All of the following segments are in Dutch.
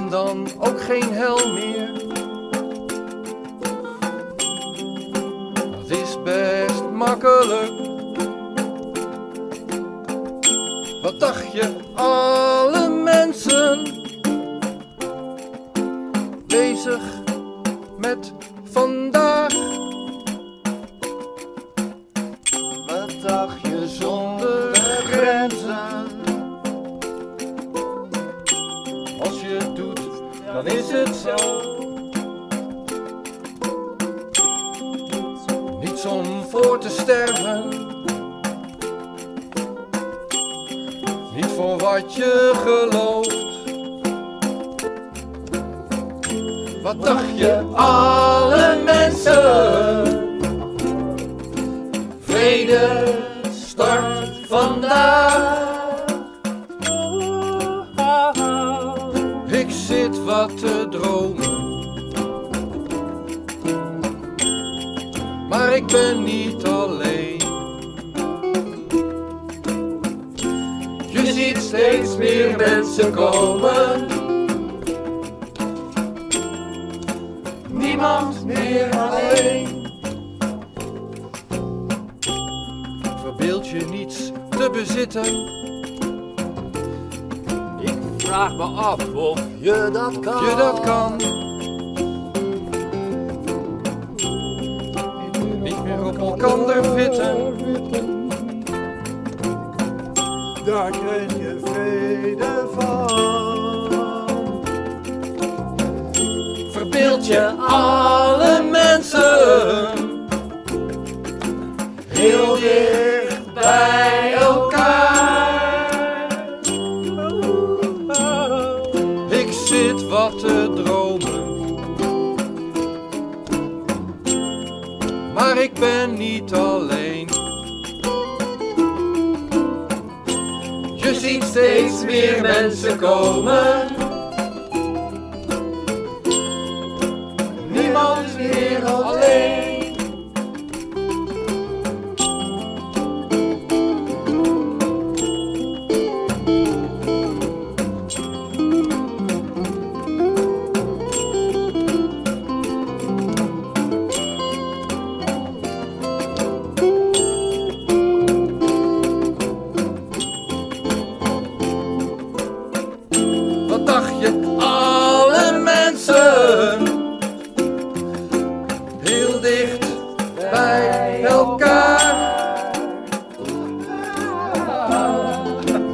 en dan ook geen hel meer. Dat is best makkelijk. Wat dacht je, alle mensen bezig met vandaag? Wat dacht je zonder grenzen? Dan is het zo. Niets om voor te sterven. Niet voor wat je gelooft. Wat dacht je, alle mensen? Vrede te dromen. Maar ik ben niet alleen. Je ziet steeds meer mensen komen. Niemand meer alleen. Verbeeld je niets te bezitten. Vraag me af of je dat kan. je dat kan. Niet meer op elkander vitten. Daar krijg je vrede van. Verbeeld je alle mensen heel dicht zit wat te dromen, maar ik ben niet alleen. Je ziet steeds meer mensen komen.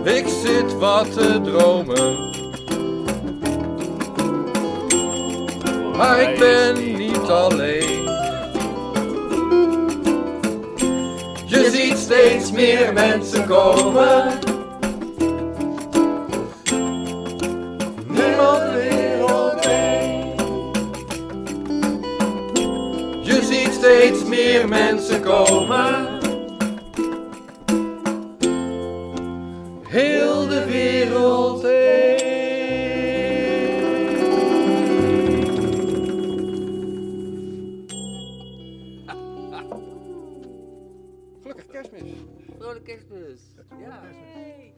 Ik zit wat te dromen, maar ik ben niet alleen. Je ziet steeds meer mensen komen. Niemand wereldheen. Je ziet steeds meer mensen komen. Heel de wereld heen. Gelukkig kerstmis. Vrolijke kerstmis. Ja. Hey.